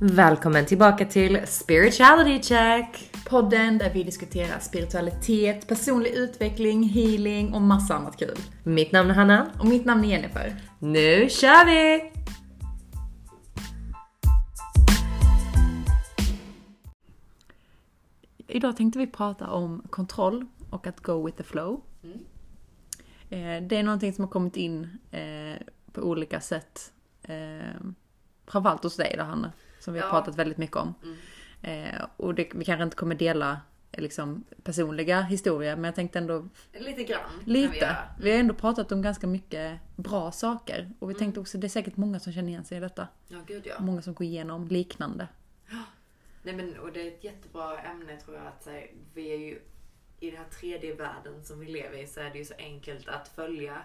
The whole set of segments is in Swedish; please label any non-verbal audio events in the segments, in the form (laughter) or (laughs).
Välkommen tillbaka till Spirituality Check! Podden där vi diskuterar spiritualitet, personlig utveckling, healing och massa annat kul. Mitt namn är Hanna. Och mitt namn är Jennifer. Nu kör vi! Idag tänkte vi prata om kontroll och att go with the flow. Eh, Det är någonting som har kommit in eh, på olika sätt. Eh, Framförallt hos dig då Hanna, som vi har Ja. pratat väldigt mycket om. Eh, Och det, vi kanske inte kommer dela liksom, personliga historier, men jag tänkte ändå Lite grann. vi Lite. göra. Vi har ändå pratat om ganska mycket bra saker. Och vi tänkte också, det är säkert många som känner igen sig i detta. Ja, gud ja. Många som går igenom liknande. Nej men och det är ett jättebra ämne tror jag att här, vi är ju i den här tredje världen som vi lever i så är det ju så enkelt att följa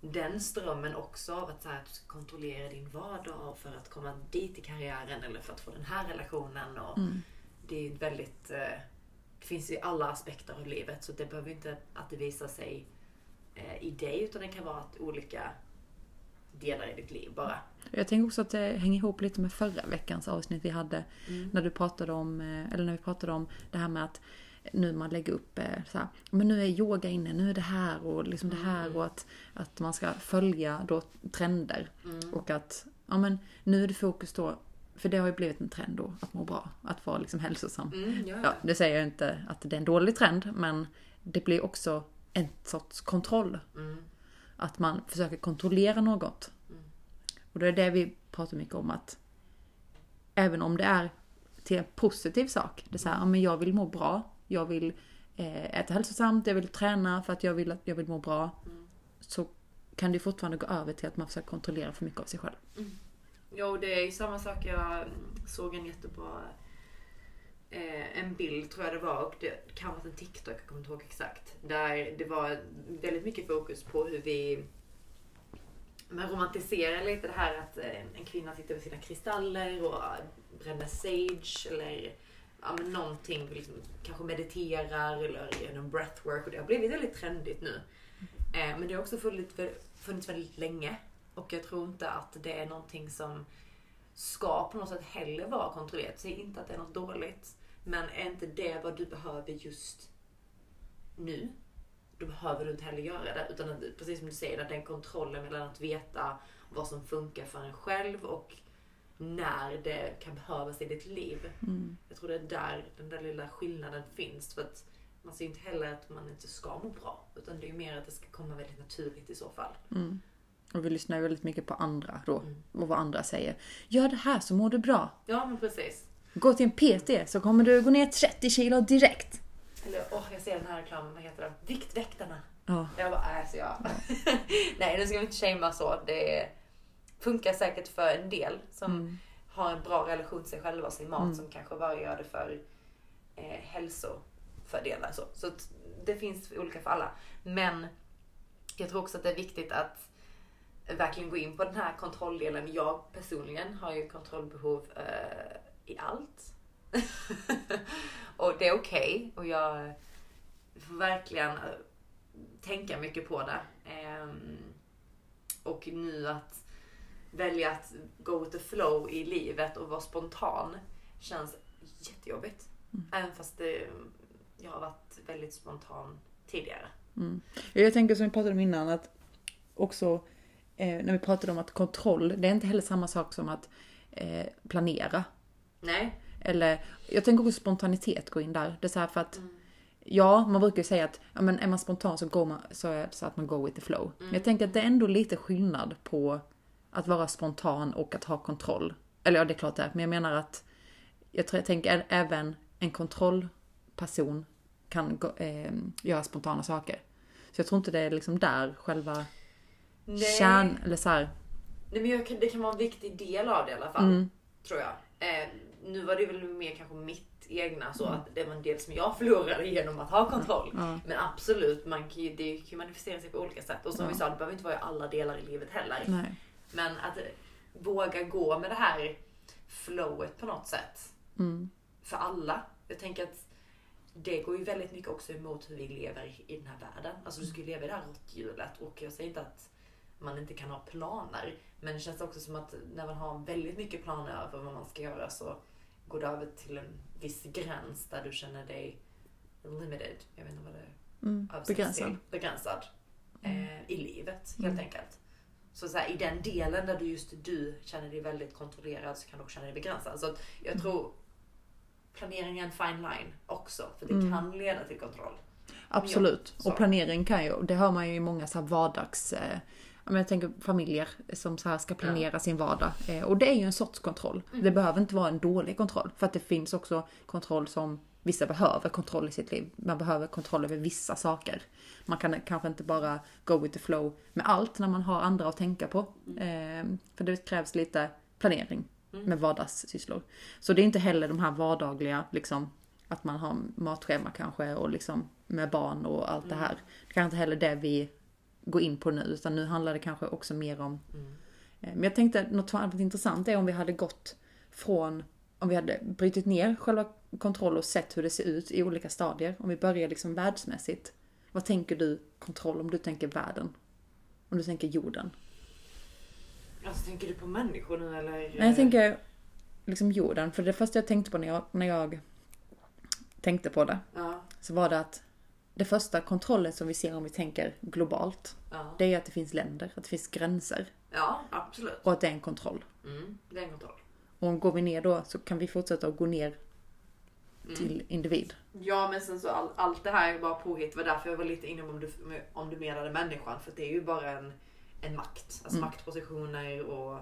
den strömmen också av att, så här, att du ska kontrollera din vardag för att komma dit i karriären eller för att få den här relationen. Och Det är ju väldigt, eh, det finns i alla aspekter av livet så det behöver inte att det visar sig eh, i dig utan det kan vara att olika delar i ditt liv bara. Jag tänker också att det hänger ihop lite med förra veckans avsnitt vi hade. När du pratade om, eh, eller när vi pratade om det här med att nu man lägger upp eh, så här, men nu är yoga inne, nu är det här och liksom det här och att, att man ska följa då trender. Och att, ja men nu är det fokus då, för det har ju blivit en trend då, att må bra, att vara liksom hälsosam. Mm, ja, Ja, det säger jag inte att det är en dålig trend, men det blir också en sorts kontroll. Mm. Att man försöker kontrollera något. Och det är det vi pratar mycket om att även om det är till en positiv sak. Det är så här, ja, men jag vill må bra. Jag vill eh, äta hälsosamt, jag vill träna för att jag vill, att jag vill må bra. Så kan det fortfarande gå över till att man försöker kontrollera för mycket av sig själv. Jo, det är ju samma sak. Jag såg en jättebra eh, en bild tror jag det var och det kan vara en TikTok, jag kommer inte ihåg exakt. Där det var väldigt mycket fokus på hur vi men romantiserar lite det här att en kvinna sitter med sina kristaller och bränner sage eller ja, men någonting, liksom, kanske mediterar eller gör någon breathwork och det har blivit väldigt trendigt nu. Eh, men det har också funnits, funnits väldigt länge och jag tror inte att det är någonting som ska på något sätt heller vara kontrollerat. Säg inte att det är något dåligt. Men är inte det vad du behöver just nu, då behöver du inte heller göra det. Utan att, precis som du säger, att den kontrollen mellan att veta vad som funkar för en själv och när det kan behövas i ditt liv. Jag tror det är där den där lilla skillnaden finns. För att man ser inte heller att man inte ska må bra. Utan det är ju mer att det ska komma väldigt naturligt i så fall. Och vi lyssnar ju väldigt mycket på andra då. Och vad andra säger. Gör det här så mår du bra. Ja men precis. Gå till en PT så kommer du gå ner 30 kilo direkt. Eller åh, jag ser den här reklamen, vad heter den? Viktväktarna. Ja. Jag bara, äh, så jag. (laughs) Nej, nu ska vi inte shamea så. Det funkar säkert för en del som har en bra relation till sig själva och sin mat som kanske bara gör det för eh, hälsofördelar. Så, så det finns olika för alla. Men jag tror också att det är viktigt att verkligen gå in på den här kontrolldelen. Jag personligen har ju kontrollbehov eh, i allt. (laughs) och det är okej. Och jag får verkligen eh, tänka mycket på det. Ehm, och nu att välja att go with the flow i livet och vara spontan känns jättejobbigt. Även fast det, jag har varit väldigt spontan tidigare. Ja, Jag tänker som vi pratade om innan att också eh, när vi pratade om att kontroll, det är inte heller samma sak som att eh, planera. Nej, Eller jag tänker också spontanitet gå in där. Det är så här för att Ja, man brukar ju säga att ja, men är man spontan så, går man, så är det så att man go with the flow. Men jag tänker att det är ändå lite skillnad på att vara spontan och att ha kontroll. Eller ja, det är klart det är. Men jag menar att jag, tror, jag tänker även en kontrollperson kan gå, eh, göra spontana saker. Så jag tror inte det är liksom där själva Nej. kärn... Eller så här, Nej men jag, det kan vara en viktig del av det i alla fall. Tror jag. Eh, nu var det väl mer kanske mitt egna så att det var en del som jag förlorade genom att ha kontroll. Men absolut, man kan ju, det kan ju manifestera sig på olika sätt. Och som vi sa, det behöver inte vara i alla delar i livet heller. nej. Men att våga gå med det här flowet på något sätt. För alla. Jag tänker att det går ju väldigt mycket också emot hur vi lever i den här världen. Alltså du ska ju leva i det här råtthjulet och jag säger inte att man inte kan ha planer. Men det känns också som att när man har väldigt mycket planer över vad man ska göra så går det över till en viss gräns där du känner dig limited. Jag vet inte vad det Mm. översätts Begränsad. Begränsad. Eh, I livet helt Mm. enkelt. Så, så här, i den delen där du just du känner dig väldigt kontrollerad så kan du också känna dig begränsad. Så jag Mm. tror planering är en fine line också. För det Mm. kan leda till kontroll. Absolut. så. Och planering kan ju, det hör man ju i många så här vardags... Eh, ja, jag tänker familjer som så här ska planera sin vardag. Eh, och det är ju en sorts kontroll. Mm. Det behöver inte vara en dålig kontroll. För att det finns också kontroll som vissa behöver kontroll i sitt liv. Man behöver kontroll över vissa saker. Man kan kanske inte bara go with the flow med allt när man har andra att tänka på. Eh, för det krävs lite planering med vardagssysslor. Så det är inte heller de här vardagliga, liksom, att man har matschema kanske och liksom med barn och allt det här. Det kanske inte heller det vi går in på nu, utan nu handlar det kanske också mer om... Eh, Men jag tänkte något varit intressant är om vi hade gått från, om vi hade brutit ner själva kontroll och sett hur det ser ut i olika stadier. Om vi börjar liksom världsmässigt. Vad tänker du kontroll om du tänker världen? Om du tänker jorden? Alltså tänker du på människor nu eller? Nej, jag tänker liksom jorden. För det första jag tänkte på när jag, när jag tänkte på det, Ja, så var det att det första kontrollen som vi ser om vi tänker globalt, ja. det är att det finns länder, att det finns gränser ja absolut. och att det är en kontroll. Mm, det är en kontroll. Och går vi ner då så kan vi fortsätta att gå ner Mm. till individ. Ja men sen så all, allt det här är bara påhitt. Det var därför jag var lite inne om du, om du menade människan. För det är ju bara en, en makt. Alltså maktpositioner och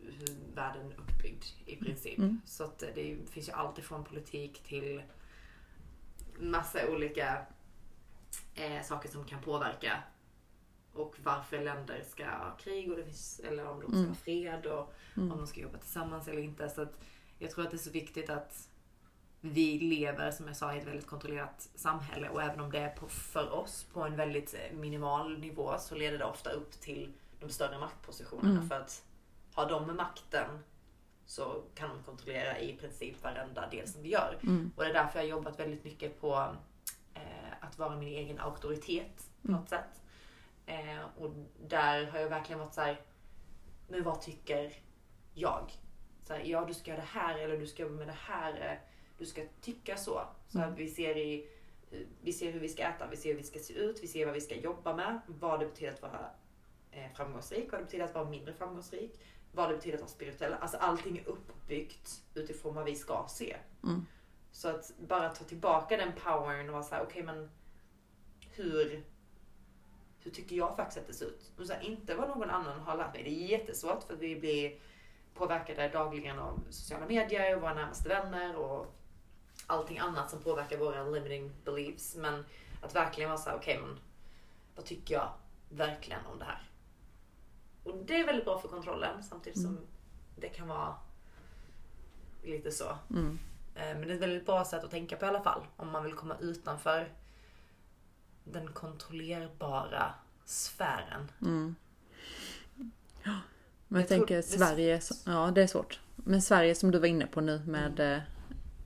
hur världen är uppbyggd i princip. Mm. Så att det finns ju allt ifrån politik till massa olika eh, saker som kan påverka. Och varför länder ska ha krig och det finns, eller om de ska ha fred och om de ska jobba tillsammans eller inte. Så att jag tror att det är så viktigt att vi lever som jag sa i ett väldigt kontrollerat samhälle. Och även om det är på, för oss på en väldigt eh, minimal nivå så leder det ofta upp till de större maktpositionerna. För att har de med makten så kan de kontrollera i princip varenda del som vi gör. Och det är därför jag har jobbat väldigt mycket på eh, att vara min egen auktoritet på något sätt. Eh, och där har jag verkligen varit så här, men vad tycker jag? Så här, ja, du ska göra det här eller du ska jobba med det här. eh, Du ska tycka så. Så att vi ser i vi ser hur vi ska äta, vi ser hur vi ska se ut, vi ser vad vi ska jobba med, vad det betyder att vara eh, framgångsrik, vad det betyder att vara mindre framgångsrik, vad det betyder att vara spirituell. Alltså allting är uppbyggt utifrån vad vi ska se. Mm. Så att bara ta tillbaka den powern och vara såhär, okej men hur, hur tycker jag faktiskt att det ser ut? Och så här, inte vad någon annan har lärt mig. Det är jättesvårt för vi blir påverkade dagligen av sociala medier, våra närmaste vänner och allting annat som påverkar våra limiting beliefs. Men att verkligen vara såhär, okej men vad tycker jag verkligen om det här? Och det är väldigt bra för kontrollen samtidigt som det kan vara lite så. Mm. Eh, Men det är ett väldigt bra sätt att tänka på i alla fall. Om man vill komma utanför den kontrollerbara sfären. Mm. Men jag, Jag tror tänker det- Sverige, ja det är svårt. Men Sverige som du var inne på nu med Mm. eh,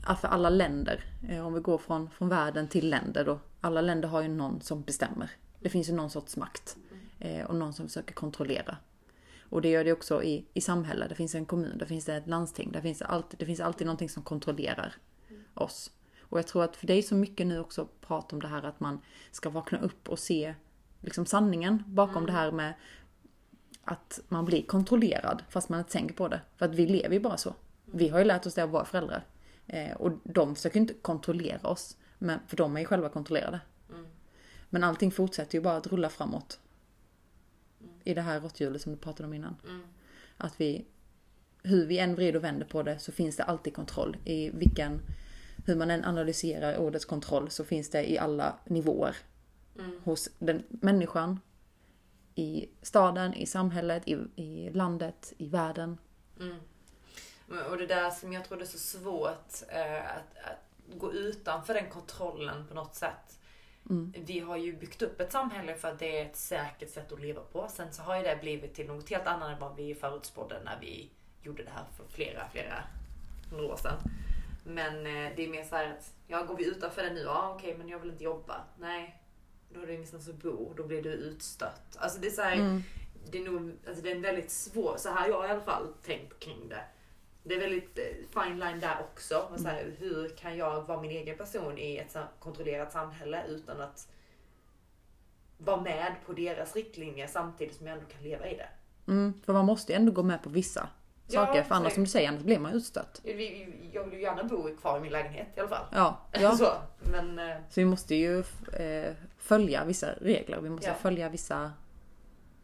ja, för alla länder. eh, Om vi går från, från världen till länder då. Alla länder har ju någon som bestämmer. Det finns ju någon sorts makt. eh, Och någon som försöker kontrollera. Och det gör det också i, i samhället. Det finns en kommun, det finns ett landsting. Det finns alltid, det finns alltid någonting som kontrollerar oss. Och jag tror att för är så mycket nu också prat om det här att man ska vakna upp och se liksom sanningen bakom det här med att man blir kontrollerad fast man inte tänker på det. För att vi lever ju bara så. Vi har ju lärt oss det av våra föräldrar. Eh, och de försöker inte kontrollera oss. Men, för de är ju själva kontrollerade. Men allting fortsätter ju bara att rulla framåt. I det här råtthjulet som du pratade om innan. Att vi, hur vi än vrider och vänder på det så finns det alltid kontroll. I vilken, hur man än analyserar ordets kontroll så finns det i alla nivåer. Hos den människan, i staden, i samhället, i, i landet, i världen. Men- Och det där som jag tror det är så svårt eh, att, att gå utanför den kontrollen på något sätt. Vi har ju byggt upp ett samhälle för att det är ett säkert sätt att leva på. Sen så har ju det blivit till något helt annat än vad vi förutspådde när vi gjorde det här för flera, flera hundra år sedan. Men eh, det är mer så här att, ja går vi utanför det nu? Ja okej men jag vill inte jobba. Nej, då har du ingenstans att bo. Då blir du utstött. Alltså det är så här, det är nog, alltså det är en väldigt svår, så här jag i alla fall tänkt kring det. Det är väldigt eh, fine line där också. Och så här, hur kan jag vara min egen person i ett kontrollerat samhälle utan att vara med på deras riktlinjer samtidigt som jag ändå kan leva i det. Mm, för man måste ju ändå gå med på vissa Ja, saker. För annars som du säger, annars blir man utstött. Jag vill ju gärna bo kvar i min lägenhet i alla fall. Ja, (laughs) ja. Så, men eh, Så vi måste ju eh, följa vissa regler. Vi måste Ja. följa vissa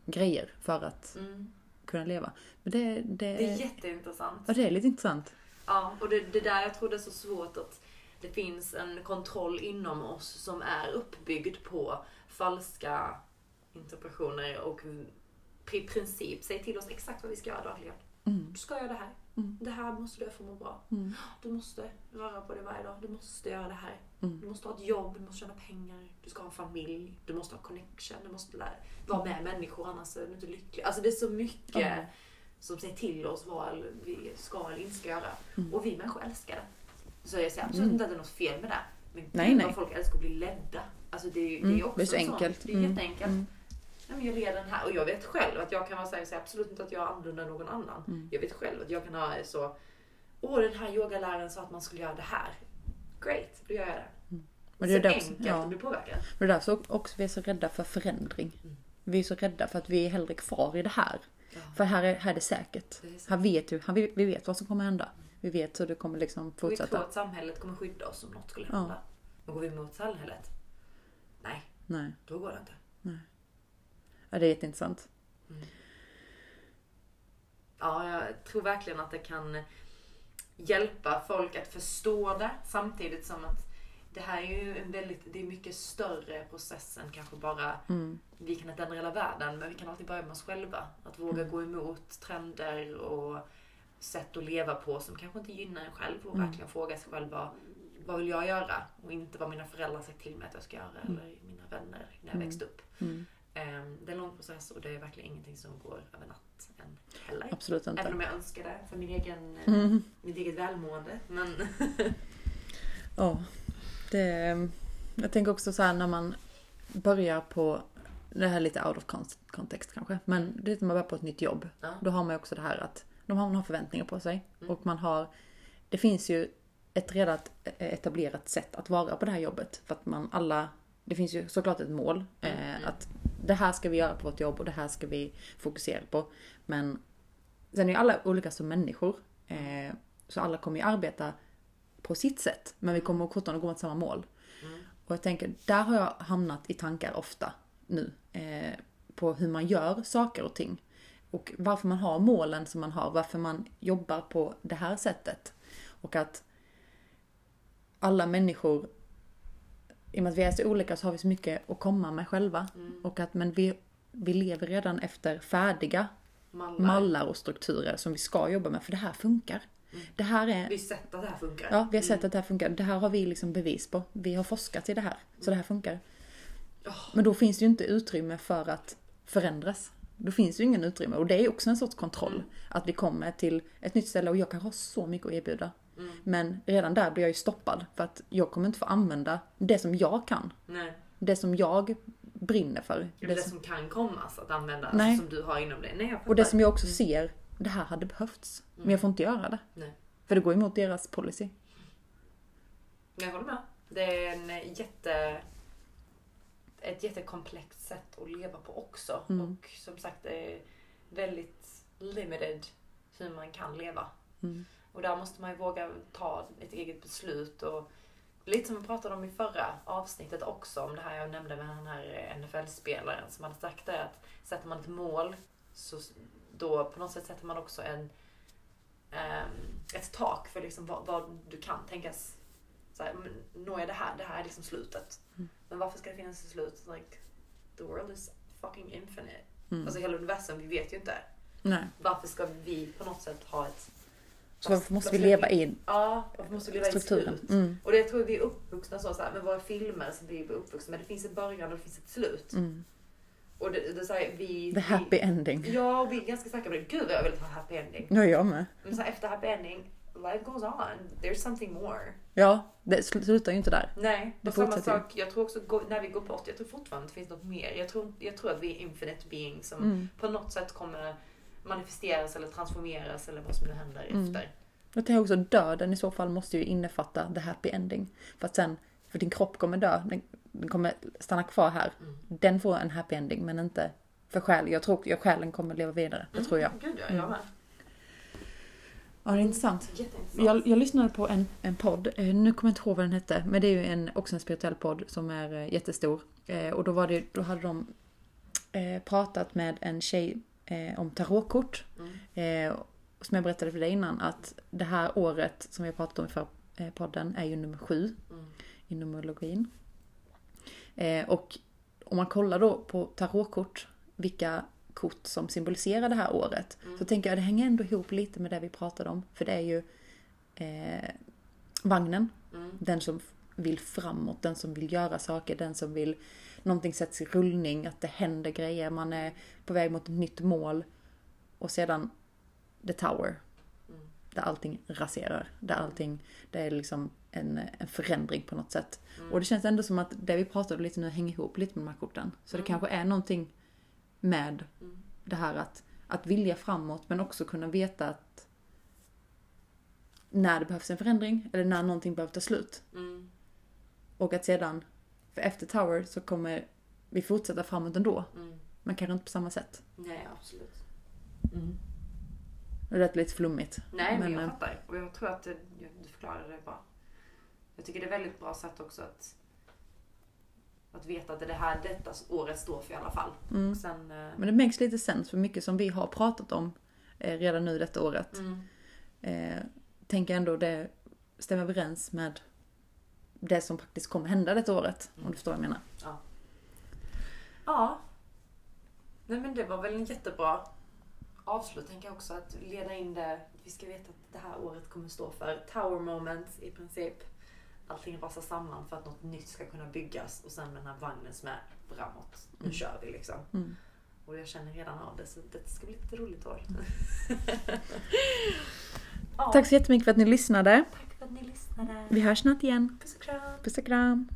grejer för att mm, kunna leva. Men det, det, det är jätteintressant. ja, det är lite intressant. Ja, och det, det där jag tror det är så svårt att det finns en kontroll inom oss som är uppbyggd på falska interpretationer och i princip säger till oss exakt vad vi ska göra dagligen. Mm. Du ska göra det här. Mm. Det här måste du göra för att må bra. Mm. Du måste röra på dig varje dag. Du måste göra det här. Mm. Du måste ha ett jobb, du måste tjäna pengar, du ska ha en familj, du måste ha connection, du måste lära, vara med människor annars är du inte lycklig. Alltså det är så mycket som säger till oss vad vi ska eller inte ska göra. Mm. Och vi människor älskar det. Så jag säger absolut Mm. inte att det är något fel med det. Men Nej, nej. folk älskar att bli ledda. Alltså det det är också det är så en sån- enkelt. Det är jätteenkelt. Mm. Nej, men jag leder den här och jag vet själv att jag kan vara säga absolut inte att jag är annorlunda än någon annan. Mm. Jag vet själv att jag kan ha så Åh den här yogaläraren sa att man skulle göra det här. Great, då gör jag det. Men det är är så också, enkelt ja. att bli påverkad. Men det är därför också vi är så rädda för förändring. Mm. Vi är så rädda för att vi är hellre kvar i det här. Ja. För här är, här är det säkert. Det är. Här vet du, här, vi, vi vet vad som kommer hända. Vi vet hur det kommer liksom Och vi tror fortsätta. att samhället kommer skydda oss om något skulle Ja. hända. Men går vi emot samhället? Nej, Nej. då går det inte. Ja, det är jätteintressant. Ja, jag tror verkligen att det kan hjälpa folk att förstå det samtidigt som att det här är ju en väldigt, det är mycket större process än kanske bara Mm. vi kan inte ändra hela världen men vi kan alltid börja med oss själva. Att våga gå emot trender och sätt att leva på som kanske inte gynnar en själv och verkligen fråga sig själv vad, vad vill jag göra? Och inte vad mina föräldrar sagt till mig att jag ska göra eller mina vänner när jag växte upp. Mm. Ehm, Det är en lång process och det är verkligen ingenting som går över natt än heller. Absolut inte. Även om jag önskar det för min egen, Mm. mitt eget välmående. Men (laughs) Ja, det, jag tänker också så här när man börjar på, det här är lite out of con- context kanske, men det är när man börjar på ett nytt jobb. Ja. Då har man ju också det här att de har, man har förväntningar på sig Mm. och man har, det finns ju ett redan etablerat sätt att vara på det här jobbet. För att man alla, det finns ju såklart ett mål. Mm, Eh, att det här ska vi göra på vårt jobb och det här ska vi fokusera på. Men sen är ju alla olika som människor. Eh, så alla kommer ju arbeta på sitt sätt. Men vi kommer fortfarande gå mot samma mål. Mm. Och jag tänker, där har jag hamnat i tankar ofta nu. Eh, på hur man gör saker och ting. Och varför man har målen som man har. Varför man jobbar på det här sättet. Och att alla människor, i och med att vi är så olika så har vi så mycket att komma med själva. Mm. Och att men vi, vi lever redan efter färdiga mallar. mallar och strukturer som vi ska jobba med. För det här funkar. Det här är... Vi har sett att det här funkar. Ja, vi har sett att det här funkar. Det här har vi liksom bevis på. Vi har forskat i det här. Så det här funkar. Men då finns det ju inte utrymme för att förändras. Då finns det ju ingen utrymme. Och det är också en sorts kontroll. Att vi kommer till ett nytt ställe och jag kanske har så mycket att erbjuda. Men redan där blir jag ju stoppad. För att jag kommer inte få använda det som jag kan. Nej. Det som jag brinner för. Det Det som, som kan komma att använda, Nej. alltså, som du har inom dig. Nej, och det som jag också ser, det här hade behövts. Men jag får inte göra det. Nej. För det går emot deras policy. Jag håller med. Det är en jätte... Ett jättekomplext sätt att leva på också. Mm. Och som sagt, det är väldigt limited hur man kan leva. Mm. Och där måste man ju våga ta ett eget beslut. Och lite som vi pratade om i förra avsnittet också, om det här jag nämnde med den här NFL-spelaren som hade sagt det att sätter man ett mål så då på något sätt sätter man också en, ehm, ett tak för liksom vad, vad du kan tänkas så här, når jag det här, det här är liksom slutet. Mm. Men varför ska det finnas ett slut? Like, the world is fucking infinite. Mm. Alltså hela universum, vi vet ju inte. Nej. Varför ska vi på något sätt ha ett... Så varför måste vi leva i Ja, varför måste vi leva i strukturen? slut? Mm. Och det tror jag vi är uppvuxna så, så här, med våra filmer som vi är uppvuxna med. Det finns ett början och det finns ett slut. Mm. Och det, det så här, vi... The happy vi, ending. Ja, och vi är ganska säkra på det. Gud vad jag vill ha happy ending. Ja, jag med. Men så här, efter happy ending, life goes on. There's something more. Ja, det sl- slutar ju inte där. Nej, Det och samma sak. Jag tror också när vi går bort, jag tror fortfarande det finns något mer. Jag tror, jag tror att vi är infinite beings som Mm. på något sätt kommer manifesteras eller transformeras eller vad som nu händer Mm. efter. Jag tänker också döden i så fall måste ju innefatta the happy ending. För att sen, för din kropp kommer dö, den, den kommer stanna kvar här. Mm. Den får en happy ending men inte för själen. Jag tror jag själen kommer leva vidare, det tror jag. Gud ja, Mm. jag med. Ja, det är intressant. Jag, jag lyssnade på en, en podd, eh, nu kommer jag inte ihåg vad den hette, men det är ju en, också en spirituell podd som är eh, jättestor. Eh, och då, var det, då hade de pratat med en tjej eh, om tarotkort. Mm. Eh, som jag berättade för dig innan, att det här året som vi har pratat om i förra eh, podden är ju nummer sju Mm. i numerologin. Eh, och om man kollar då på tarotkort, vilka kort som symboliserar det här året, Mm. så tänker jag det hänger ändå ihop lite med det vi pratade om. För det är ju eh, vagnen, Mm. den som vill framåt, den som vill göra saker, den som vill någonting sätts i rullning, att det händer grejer, man är på väg mot ett nytt mål. Och sedan the tower, Mm. där allting raserar, där allting, det är liksom en, en förändring på något sätt. Mm. Och det känns ändå som att det vi pratade lite nu hänger ihop lite med de här korten. Så det Mm. kanske är någonting med Mm. det här att, att vilja framåt men också kunna veta att när det behövs en förändring eller när någonting behöver ta slut. Och att sedan, för efter Tower så kommer vi fortsätta framåt ändå. Mm. Men kanske inte på samma sätt. Nej, absolut. Mm. Det lät lite flummigt. Nej, men, jag eh, fattar. Och jag tror att det, jag- du förklarade det bra. Jag tycker det är väldigt bra sätt också att, att veta att det är det här detta året står för i alla fall. Mm. Och sen... eh, Men det makes lite sens för mycket som vi har pratat om eh, redan nu detta året. Mm. Eh, tänker ändå det stämmer överens med det som faktiskt kommer hända detta året. Om du förstår vad jag menar. Ja. Nej men det var väl en jättebra avslut tänker jag också. Att leda in det. Vi ska veta att det här året kommer stå för tower moments i princip. Allting rasar samman för att något nytt ska kunna byggas. Och sen den här vagnen som är framåt. Nu Mm. kör vi liksom. Mm. Och jag känner redan av det så det ska bli ett roligt år. (laughs) ja, Tack så jättemycket för att ni lyssnade. tack för att ni lyssnade. Vi hörs snart igen. Puss och kram. Puss och kram.